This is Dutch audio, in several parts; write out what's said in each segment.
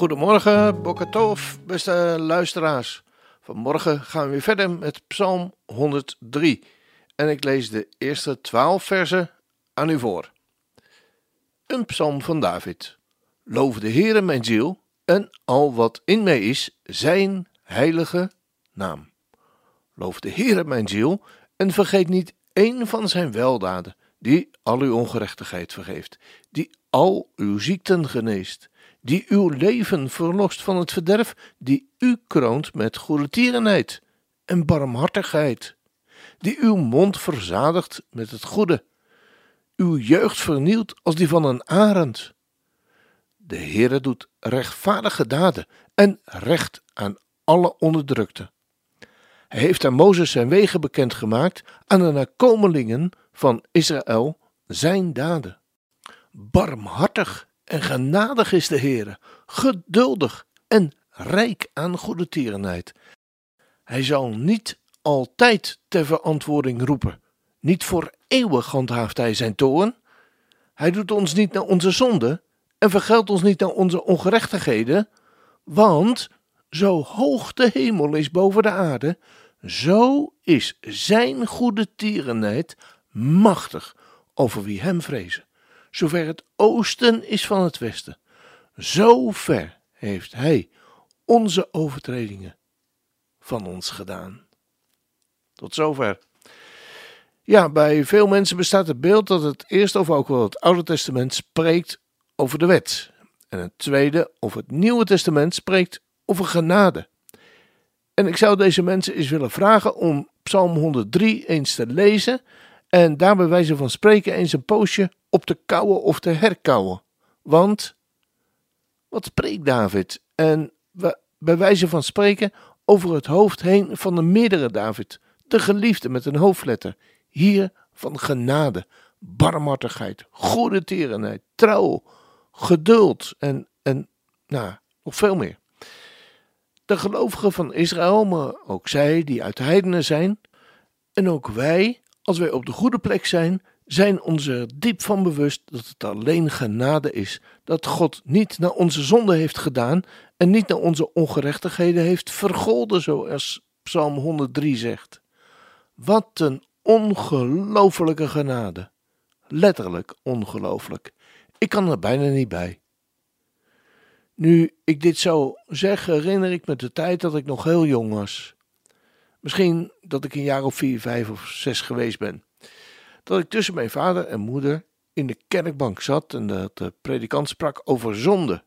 Goedemorgen, Bokatov, beste luisteraars. Vanmorgen gaan we weer verder met Psalm 103. En ik lees de eerste twaalf versen aan u voor. Een psalm van David. Loof de Heere mijn ziel en al wat in mij is, zijn heilige naam. Loof de Heere mijn ziel en vergeet niet één van zijn weldaden, die al uw ongerechtigheid vergeeft, die al uw ziekten geneest, die uw leven verlost van het verderf, die u kroont met goede tierenheid en barmhartigheid, die uw mond verzadigt met het goede, uw jeugd vernieuwt als die van een arend. De Heere doet rechtvaardige daden en recht aan alle onderdrukte. Hij heeft aan Mozes zijn wegen bekendgemaakt, aan de nakomelingen van Israël zijn daden. Barmhartig en genadig is de Heere, geduldig en rijk aan goede tierenheid. Hij zal niet altijd ter verantwoording roepen, niet voor eeuwig handhaaft hij zijn toorn. Hij doet ons niet naar onze zonde en vergeldt ons niet naar onze ongerechtigheden, want zo hoog de hemel is boven de aarde, zo is zijn goede tierenheid machtig over wie hem vrezen. Zover het oosten is van het westen, zo ver heeft hij onze overtredingen van ons gedaan. Tot zover. Ja, bij veel mensen bestaat het beeld dat het eerste of ook wel het Oude Testament spreekt over de wet. En het tweede of het Nieuwe Testament spreekt over genade. En ik zou deze mensen eens willen vragen om Psalm 103 eens te lezen en daar bij wijze van spreken eens een poosje op te kouwen of te herkauwen. Want wat spreekt David? En bij wijze van spreken over het hoofd heen van de meerdere David, de geliefde met een hoofdletter, hier van genade, barmhartigheid, goede tierenheid, trouw, geduld en, en nou, nog veel meer. De gelovigen van Israël, maar ook zij die uit de heidenen zijn, en ook wij, als wij op de goede plek zijn, zijn ons er diep van bewust dat het alleen genade is, dat God niet naar onze zonde heeft gedaan en niet naar onze ongerechtigheden heeft vergolden, zoals Psalm 103 zegt. Wat een ongelofelijke genade. Letterlijk ongelooflijk. Ik kan er bijna niet bij. Nu ik dit zo zeg, herinner ik me de tijd dat ik nog heel jong was. Misschien dat ik een jaar of vier, vijf of zes geweest ben. Dat ik tussen mijn vader en moeder in de kerkbank zat en dat de predikant sprak over zonde.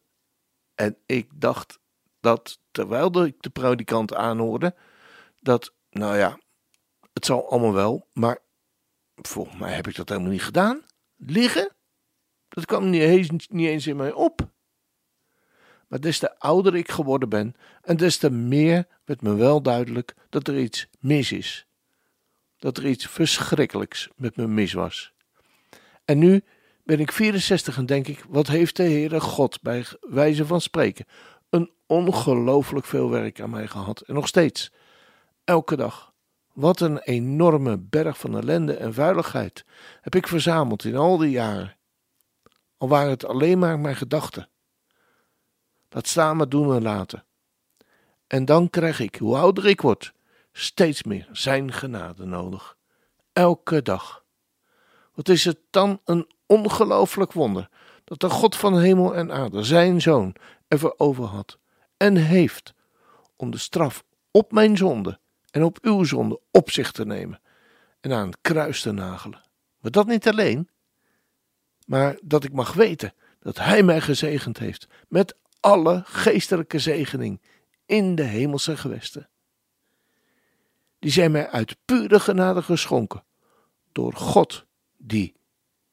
En ik dacht dat, terwijl ik de predikant aanhoorde, dat, nou ja, het zal allemaal wel, maar volgens mij heb ik dat helemaal niet gedaan. Liggen? Dat kwam niet eens, niet eens in mij op. Maar des te ouder ik geworden ben, en des te meer werd me wel duidelijk dat er iets mis is. Dat er iets verschrikkelijks met me mis was. En nu ben ik 64 en denk ik, wat heeft de Heere God bij wijze van spreken een ongelooflijk veel werk aan mij gehad. En nog steeds, elke dag. Wat een enorme berg van ellende en vuiligheid heb ik verzameld in al die jaren. Al waren het alleen maar mijn gedachten. Dat maar doen en laten. En dan krijg ik, hoe ouder ik word, steeds meer zijn genade nodig. Elke dag. Wat is het dan een ongelooflijk wonder dat de God van hemel en aarde zijn zoon ervoor over had en heeft om de straf op mijn zonde en op uw zonde op zich te nemen en aan het kruis te nagelen. Maar dat niet alleen, maar dat ik mag weten dat Hij mij gezegend heeft met alle geestelijke zegening in de hemelse gewesten. Die zijn mij uit pure genade geschonken door God, die,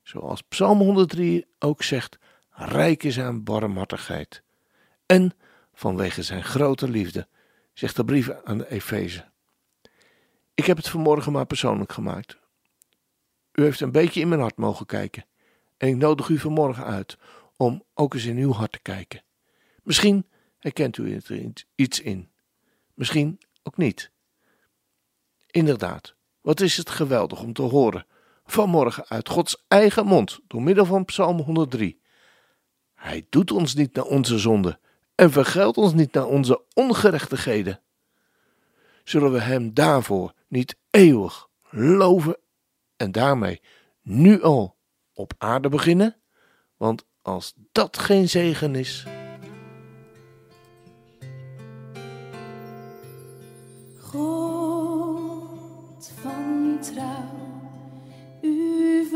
zoals Psalm 103 ook zegt, rijk is aan barmhartigheid. En vanwege zijn grote liefde, zegt de brief aan de Efeze. Ik heb het vanmorgen maar persoonlijk gemaakt. U heeft een beetje in mijn hart mogen kijken. En ik nodig u vanmorgen uit om ook eens in uw hart te kijken. Misschien herkent u er iets in. Misschien ook niet. Inderdaad, wat is het geweldig om te horen vanmorgen uit Gods eigen mond door middel van Psalm 103. Hij doet ons niet naar onze zonde en vergeldt ons niet naar onze ongerechtigheden. Zullen we Hem daarvoor niet eeuwig loven en daarmee nu al op aarde beginnen? Want als dat geen zegen is.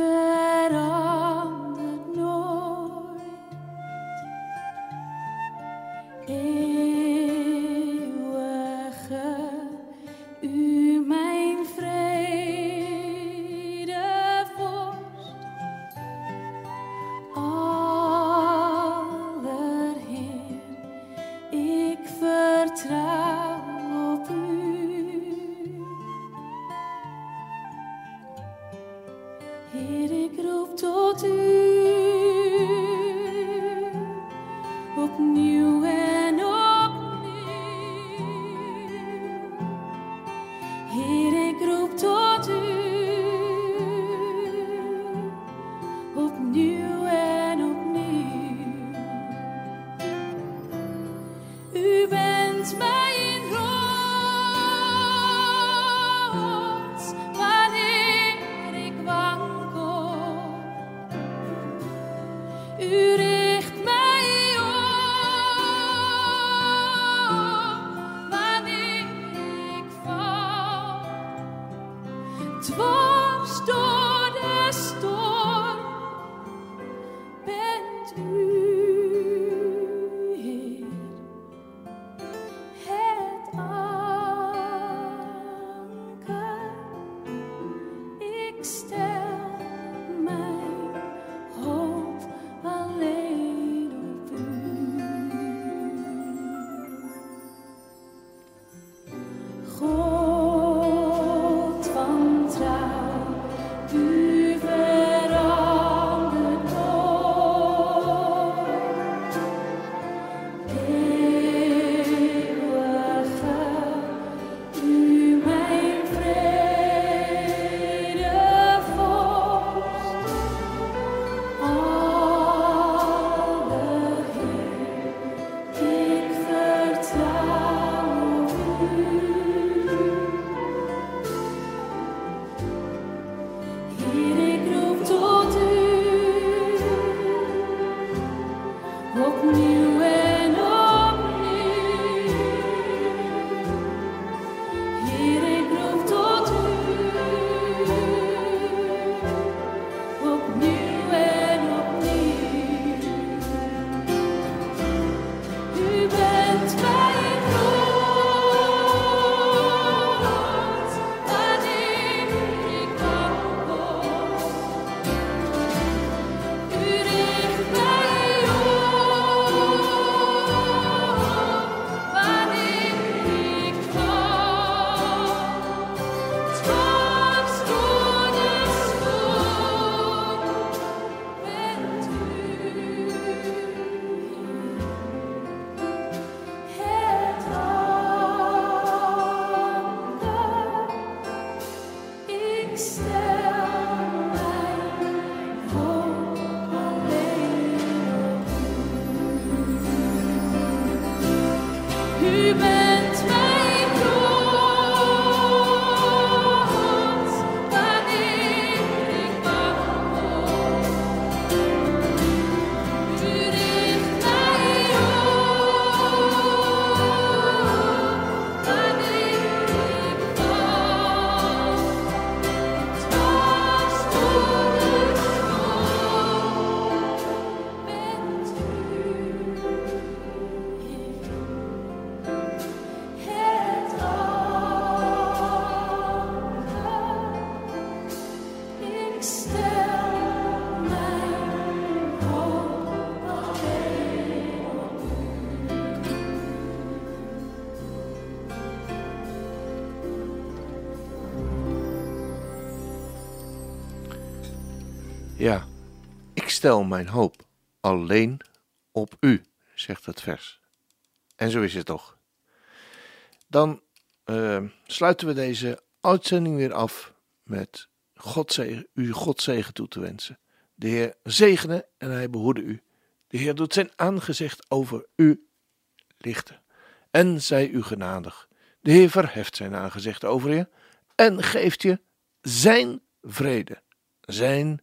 U Ja, ik stel mijn hoop alleen op u, zegt het vers. En zo is het toch. Dan eh, sluiten we deze uitzending weer af met God zegen, u God zegen toe te wensen. De Heer zegene en hij behoede u. De Heer doet zijn aangezicht over u lichten en zij u genadig. De Heer verheft zijn aangezicht over je en geeft je zijn vrede, zijn